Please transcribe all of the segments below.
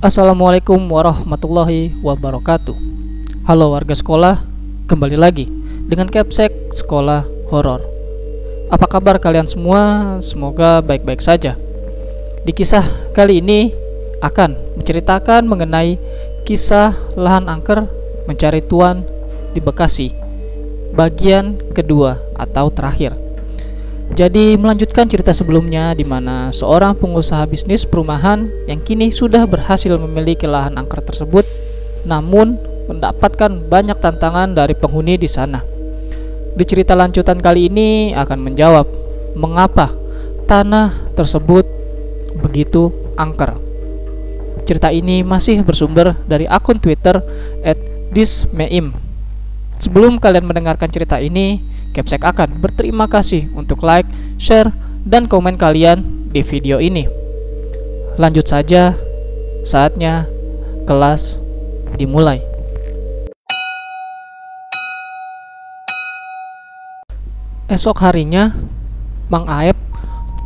Assalamualaikum warahmatullahi wabarakatuh. Halo warga sekolah, kembali lagi dengan Capsek Sekolah Horor. Apa kabar kalian semua? Semoga baik-baik saja. Di kisah kali ini akan menceritakan mengenai kisah lahan angker mencari tuan di Bekasi Bagian kedua atau terakhir jadi melanjutkan cerita sebelumnya di mana seorang pengusaha bisnis perumahan yang kini sudah berhasil memiliki lahan angker tersebut namun mendapatkan banyak tantangan dari penghuni di sana. Di cerita lanjutan kali ini akan menjawab mengapa tanah tersebut begitu angker. Cerita ini masih bersumber dari akun Twitter @dismeim. Sebelum kalian mendengarkan cerita ini, Capsek akan berterima kasih untuk like, share, dan komen kalian di video ini. Lanjut saja, saatnya kelas dimulai. Esok harinya, Mang Aep,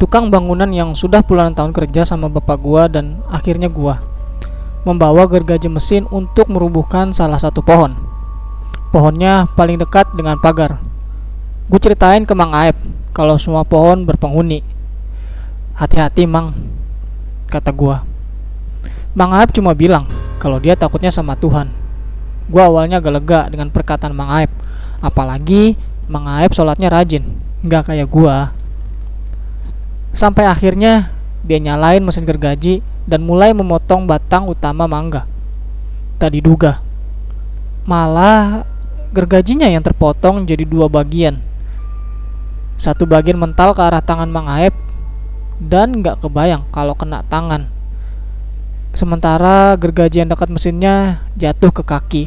tukang bangunan yang sudah puluhan tahun kerja sama bapak gua dan akhirnya gua, membawa gergaji mesin untuk merubuhkan salah satu pohon. Pohonnya paling dekat dengan pagar. Gue ceritain ke Mang Aep kalau semua pohon berpenghuni. Hati-hati, Mang, kata gua. Mang Aep cuma bilang kalau dia takutnya sama Tuhan. Gua awalnya agak lega dengan perkataan Mang Aep, apalagi Mang Aep sholatnya rajin, nggak kayak gua. Sampai akhirnya dia nyalain mesin gergaji dan mulai memotong batang utama mangga. Tak diduga, malah gergajinya yang terpotong jadi dua bagian. Satu bagian mental ke arah tangan Mang Aep dan nggak kebayang kalau kena tangan. Sementara gergaji yang dekat mesinnya jatuh ke kaki.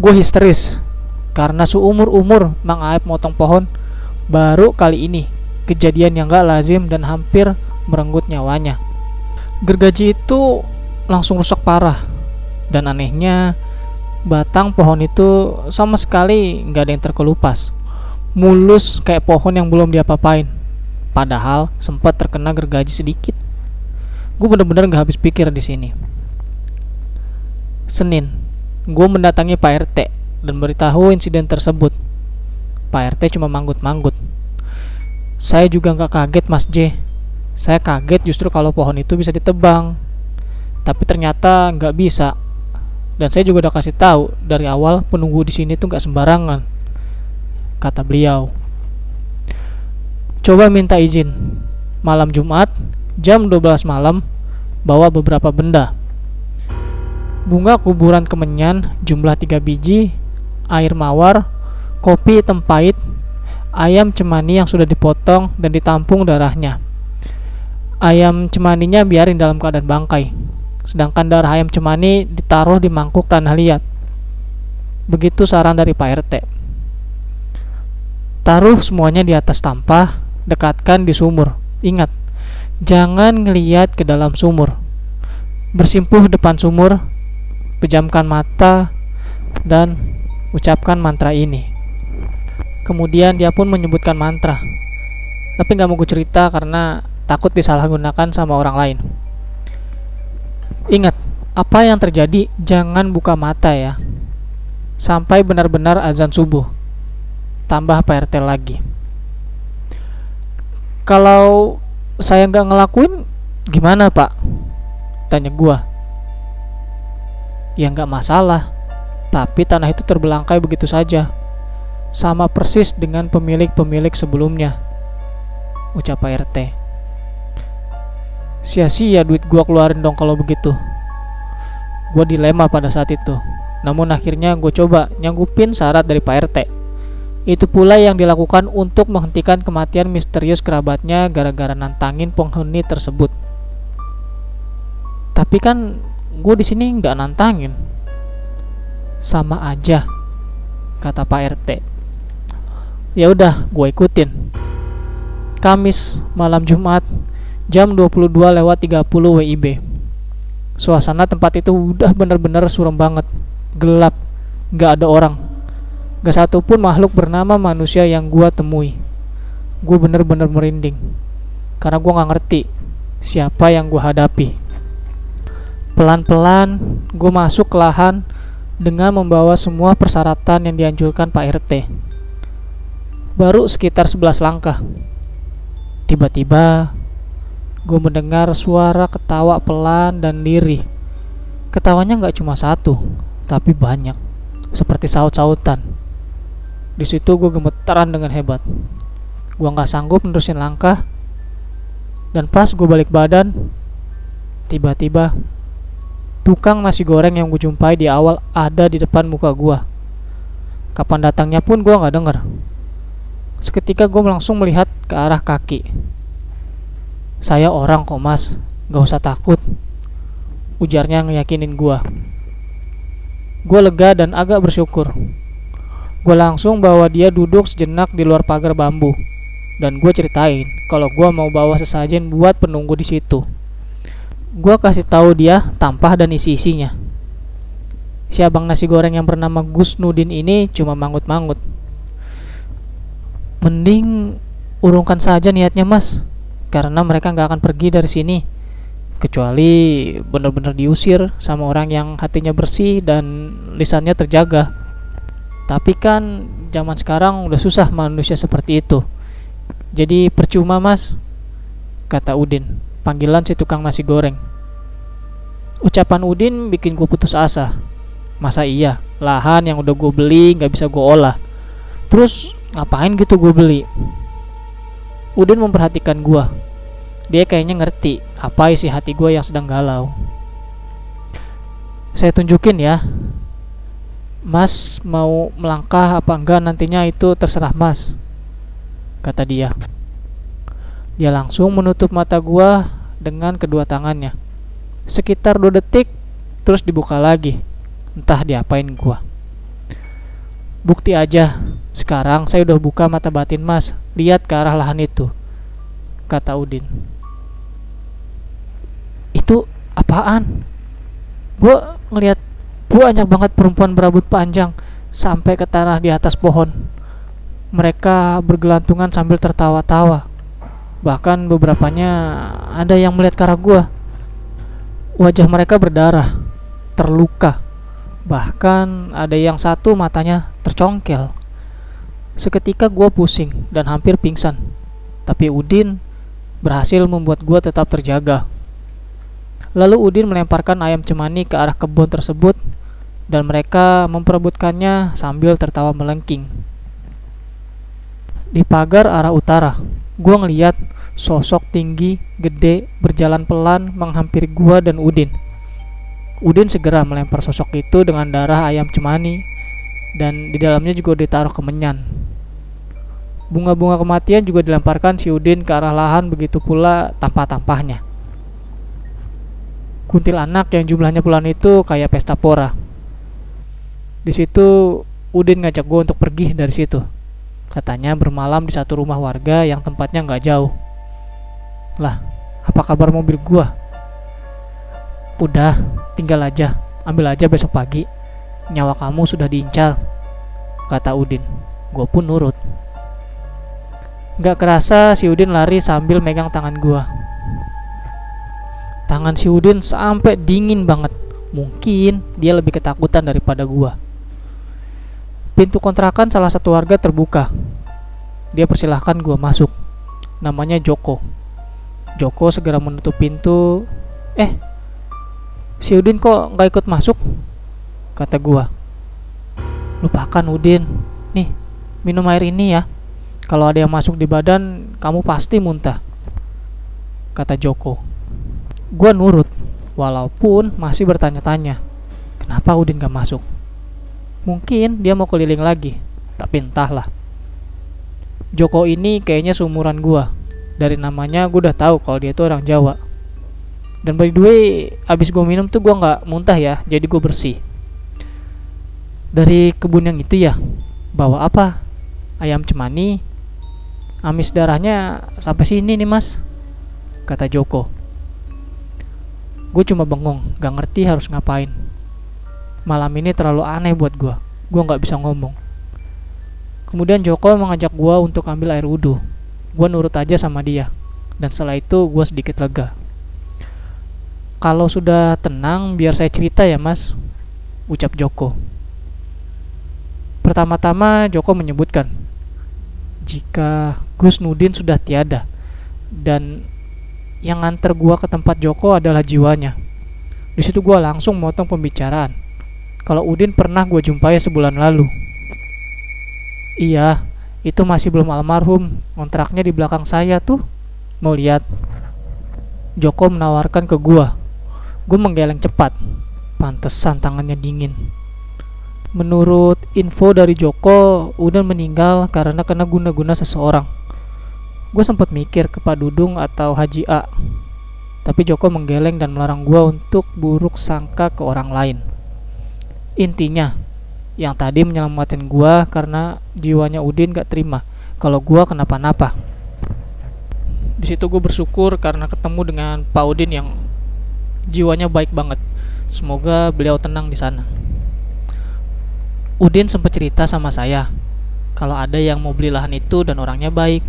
Gue histeris karena seumur-umur Mang Aep motong pohon, baru kali ini kejadian yang gak lazim dan hampir merenggut nyawanya. Gergaji itu langsung rusak parah. Dan anehnya, batang pohon itu sama sekali nggak ada yang terkelupas. Mulus kayak pohon yang belum diapa-apain. Padahal sempat terkena gergaji sedikit. Gue bener-bener gak habis pikir di sini. Senin, gue mendatangi Pak RT dan beritahu insiden tersebut. Pak RT cuma manggut-manggut. Saya juga nggak kaget Mas J. Saya kaget justru kalau pohon itu bisa ditebang. Tapi ternyata nggak bisa. Dan saya juga udah kasih tahu dari awal penunggu di sini tuh nggak sembarangan. Kata beliau. Coba minta izin. Malam Jumat, jam 12 malam, bawa beberapa benda. Bunga kuburan kemenyan jumlah 3 biji, air mawar, kopi hitam pahit, ayam cemani yang sudah dipotong dan ditampung darahnya. Ayam cemaninya biarin dalam keadaan bangkai, sedangkan darah ayam cemani ditaruh di mangkuk tanah liat. Begitu saran dari Pak RT. Taruh semuanya di atas tampah, dekatkan di sumur. Ingat, jangan ngeliat ke dalam sumur. Bersimpuh depan sumur, pejamkan mata, dan ucapkan mantra ini. Kemudian dia pun menyebutkan mantra. Tapi nggak mau gue cerita karena takut disalahgunakan sama orang lain. Ingat, apa yang terjadi jangan buka mata ya. Sampai benar-benar azan subuh. Tambah PRT lagi. Kalau saya nggak ngelakuin, gimana pak? Tanya gua. Ya nggak masalah tapi tanah itu terbelangkai begitu saja, sama persis dengan pemilik-pemilik sebelumnya. Ucap Pak RT. Sia-sia duit gua keluarin dong kalau begitu. Gua dilema pada saat itu. Namun akhirnya gue coba nyanggupin syarat dari Pak RT. Itu pula yang dilakukan untuk menghentikan kematian misterius kerabatnya gara-gara nantangin penghuni tersebut. Tapi kan gue di sini nggak nantangin, sama aja kata Pak RT ya udah gue ikutin. Kamis malam Jumat jam 22 lewat 30 WIB suasana tempat itu udah bener-bener suram banget. Gelap gak ada orang gak satu pun makhluk bernama manusia yang gue temui gue bener-bener merinding karena gue gak ngerti siapa yang gue hadapi Pelan-pelan gue masuk ke lahan dengan membawa semua persyaratan yang dianjurkan Pak RT. Baru sekitar 11 langkah. Tiba-tiba gue mendengar suara ketawa pelan dan lirih. Ketawanya nggak cuma satu, tapi banyak, seperti saut-sautan. Di situ gue gemetaran dengan hebat. Gue nggak sanggup menerusin langkah, dan pas gue balik badan, tiba-tiba tukang nasi goreng yang gue jumpai di awal ada di depan muka gue. Kapan datangnya pun gue nggak denger. Seketika gue langsung melihat ke arah kaki. Saya orang kok mas, gak usah takut. Ujarnya ngeyakinin gue. Gue lega dan agak bersyukur. Gue langsung bawa dia duduk sejenak di luar pagar bambu. Dan gue ceritain kalau gue mau bawa sesajen buat penunggu di situ. Gue kasih tahu dia tampah dan isi-isinya. Si abang nasi goreng yang bernama Gus Nudin ini cuma mangut-mangut. Mending urungkan saja niatnya mas, karena mereka nggak akan pergi dari sini. Kecuali benar-benar diusir sama orang yang hatinya bersih dan lisannya terjaga. Tapi kan zaman sekarang udah susah manusia seperti itu. Jadi percuma mas, kata Udin panggilan si tukang nasi goreng. Ucapan Udin bikin gue putus asa. Masa iya, lahan yang udah gue beli nggak bisa gue olah. Terus ngapain gitu gue beli? Udin memperhatikan gue. Dia kayaknya ngerti apa isi hati gue yang sedang galau. Saya tunjukin ya. Mas mau melangkah apa enggak nantinya itu terserah mas. Kata dia. Dia langsung menutup mata gua dengan kedua tangannya. Sekitar dua detik, terus dibuka lagi. Entah diapain gua. Bukti aja, sekarang saya udah buka mata batin mas. Lihat ke arah lahan itu. Kata Udin. Itu apaan? Gua ngeliat banyak banget perempuan berambut panjang sampai ke tanah di atas pohon. Mereka bergelantungan sambil tertawa-tawa Bahkan beberapanya ada yang melihat ke arah gua. Wajah mereka berdarah, terluka. Bahkan ada yang satu matanya tercongkel. Seketika gua pusing dan hampir pingsan. Tapi Udin berhasil membuat gua tetap terjaga. Lalu Udin melemparkan ayam cemani ke arah kebun tersebut dan mereka memperebutkannya sambil tertawa melengking. Di pagar arah utara, gue ngeliat sosok tinggi, gede, berjalan pelan menghampiri gue dan Udin. Udin segera melempar sosok itu dengan darah ayam cemani dan di dalamnya juga ditaruh kemenyan. Bunga-bunga kematian juga dilemparkan si Udin ke arah lahan begitu pula tampah-tampahnya. Kuntil anak yang jumlahnya puluhan itu kayak pesta pora. Di situ Udin ngajak gue untuk pergi dari situ. Katanya bermalam di satu rumah warga yang tempatnya nggak jauh. Lah, apa kabar mobil gua? Udah, tinggal aja. Ambil aja besok pagi. Nyawa kamu sudah diincar, kata Udin. Gua pun nurut. Gak kerasa si Udin lari sambil megang tangan gua. Tangan si Udin sampai dingin banget. Mungkin dia lebih ketakutan daripada gua. Pintu kontrakan salah satu warga terbuka. Dia persilahkan gue masuk. Namanya Joko. Joko segera menutup pintu. Eh, si Udin kok nggak ikut masuk? Kata gue. Lupakan Udin. Nih, minum air ini ya. Kalau ada yang masuk di badan, kamu pasti muntah. Kata Joko. Gue nurut, walaupun masih bertanya-tanya. Kenapa Udin gak masuk? Mungkin dia mau keliling lagi, tapi entahlah. Joko ini kayaknya seumuran gua. Dari namanya gua udah tahu kalau dia tuh orang Jawa. Dan by the way, abis gua minum tuh gua nggak muntah ya, jadi gua bersih. Dari kebun yang itu ya, bawa apa? Ayam cemani. Amis darahnya sampai sini nih mas, kata Joko. Gue cuma bengong, gak ngerti harus ngapain malam ini terlalu aneh buat gue. Gue nggak bisa ngomong. Kemudian Joko mengajak gue untuk ambil air wudhu. Gue nurut aja sama dia. Dan setelah itu gue sedikit lega. Kalau sudah tenang, biar saya cerita ya mas, ucap Joko. Pertama-tama Joko menyebutkan, jika Gus Nudin sudah tiada, dan yang nganter gua ke tempat Joko adalah jiwanya. Di situ gua langsung motong pembicaraan. Kalau Udin pernah gue jumpai sebulan lalu. Iya, itu masih belum almarhum. Kontraknya di belakang saya tuh. Mau lihat? Joko menawarkan ke gua. Gue menggeleng cepat. Pantesan tangannya dingin. Menurut info dari Joko, Udan meninggal karena kena guna-guna seseorang. Gue sempat mikir ke Pak Dudung atau Haji A. Tapi Joko menggeleng dan melarang gue untuk buruk sangka ke orang lain. Intinya, yang tadi menyelamatkan gue karena jiwanya Udin gak terima kalau gue kenapa-napa. Di situ gue bersyukur karena ketemu dengan Pak Udin yang jiwanya baik banget. Semoga beliau tenang di sana. Udin sempat cerita sama saya kalau ada yang mau beli lahan itu dan orangnya baik,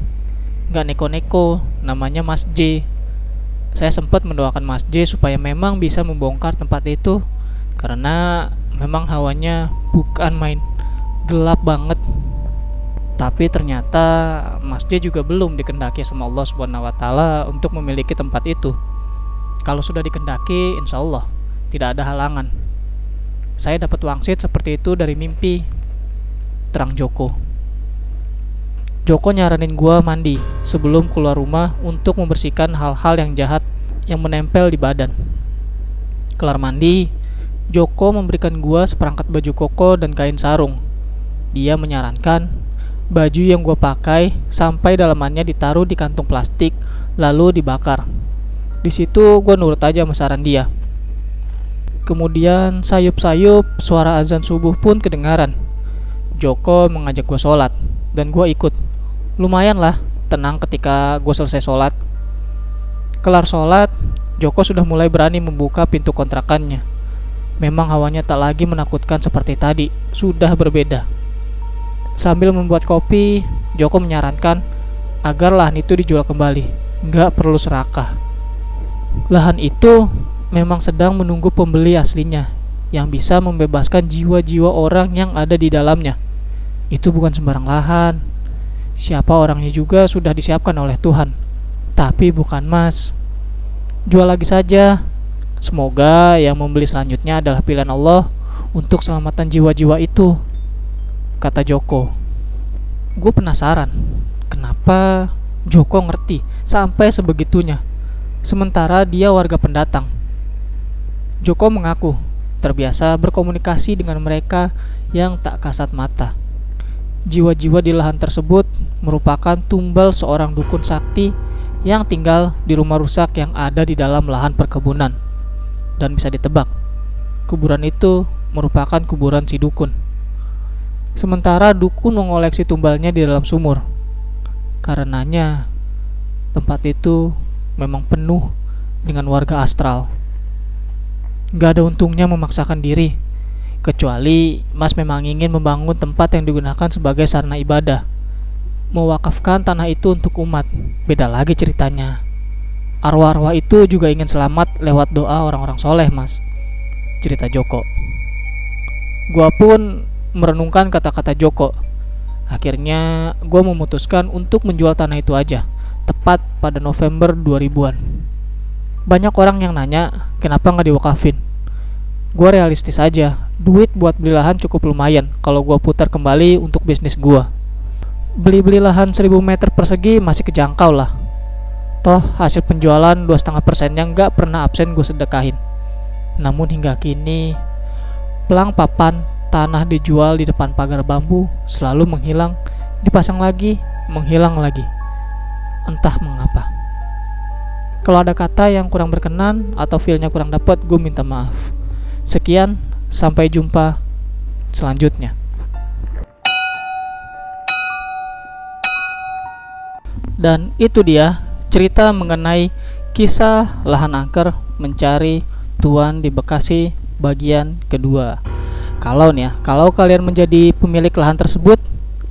nggak neko-neko, namanya Mas J. Saya sempat mendoakan Mas J supaya memang bisa membongkar tempat itu karena memang hawanya bukan main gelap banget. Tapi ternyata Mas J juga belum dikendaki sama Allah Subhanahu wa taala untuk memiliki tempat itu. Kalau sudah dikendaki, insya Allah tidak ada halangan. Saya dapat wangsit seperti itu dari mimpi. Terang Joko. Joko nyaranin gua mandi sebelum keluar rumah untuk membersihkan hal-hal yang jahat yang menempel di badan. Kelar mandi, Joko memberikan gua seperangkat baju koko dan kain sarung. Dia menyarankan baju yang gua pakai sampai dalamannya ditaruh di kantung plastik lalu dibakar. Di situ gue nurut aja sama saran dia. Kemudian sayup-sayup suara azan subuh pun kedengaran. Joko mengajak gue sholat dan gue ikut. Lumayan lah tenang ketika gue selesai sholat. Kelar sholat, Joko sudah mulai berani membuka pintu kontrakannya. Memang hawanya tak lagi menakutkan seperti tadi, sudah berbeda. Sambil membuat kopi, Joko menyarankan agar lahan itu dijual kembali, nggak perlu serakah. Lahan itu memang sedang menunggu pembeli aslinya yang bisa membebaskan jiwa-jiwa orang yang ada di dalamnya. Itu bukan sembarang lahan. Siapa orangnya juga sudah disiapkan oleh Tuhan. Tapi bukan Mas. Jual lagi saja. Semoga yang membeli selanjutnya adalah pilihan Allah untuk selamatan jiwa-jiwa itu. Kata Joko. Gue penasaran. Kenapa Joko ngerti sampai sebegitunya sementara dia warga pendatang. Joko mengaku terbiasa berkomunikasi dengan mereka yang tak kasat mata. Jiwa-jiwa di lahan tersebut merupakan tumbal seorang dukun sakti yang tinggal di rumah rusak yang ada di dalam lahan perkebunan. Dan bisa ditebak, kuburan itu merupakan kuburan si dukun. Sementara dukun mengoleksi tumbalnya di dalam sumur. Karenanya, tempat itu memang penuh dengan warga astral. Gak ada untungnya memaksakan diri, kecuali Mas memang ingin membangun tempat yang digunakan sebagai sarana ibadah. Mewakafkan tanah itu untuk umat, beda lagi ceritanya. Arwah-arwah itu juga ingin selamat lewat doa orang-orang soleh, Mas. Cerita Joko. Gua pun merenungkan kata-kata Joko. Akhirnya, gue memutuskan untuk menjual tanah itu aja tepat pada November 2000-an. Banyak orang yang nanya, kenapa nggak diwakafin? Gue realistis aja, duit buat beli lahan cukup lumayan kalau gue putar kembali untuk bisnis gue. Beli-beli lahan 1000 meter persegi masih kejangkau lah. Toh hasil penjualan 2,5 persennya nggak pernah absen gue sedekahin. Namun hingga kini, pelang papan tanah dijual di depan pagar bambu selalu menghilang, dipasang lagi, menghilang lagi entah mengapa. Kalau ada kata yang kurang berkenan atau feelnya kurang dapat, gue minta maaf. Sekian, sampai jumpa selanjutnya. Dan itu dia cerita mengenai kisah lahan angker mencari tuan di Bekasi bagian kedua. Kalau nih ya, kalau kalian menjadi pemilik lahan tersebut,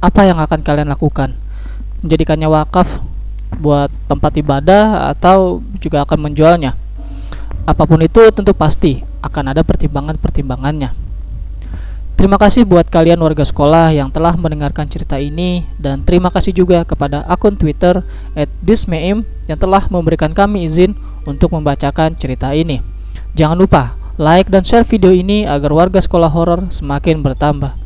apa yang akan kalian lakukan? Menjadikannya wakaf buat tempat ibadah atau juga akan menjualnya. apa pun itu tentu pasti akan ada pertimbangan-pertimbangannya. Terima kasih buat kalian warga sekolah yang telah mendengarkan cerita ini dan terima kasih juga kepada akun Twitter @dismeim yang telah memberikan kami izin untuk membacakan cerita ini. Jangan lupa like dan share video ini agar warga sekolah horor semakin bertambah.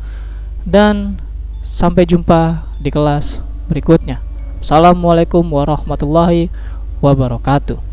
Dan sampai jumpa di kelas berikutnya. Assalamualaikum warahmatullahi wabarakatuh.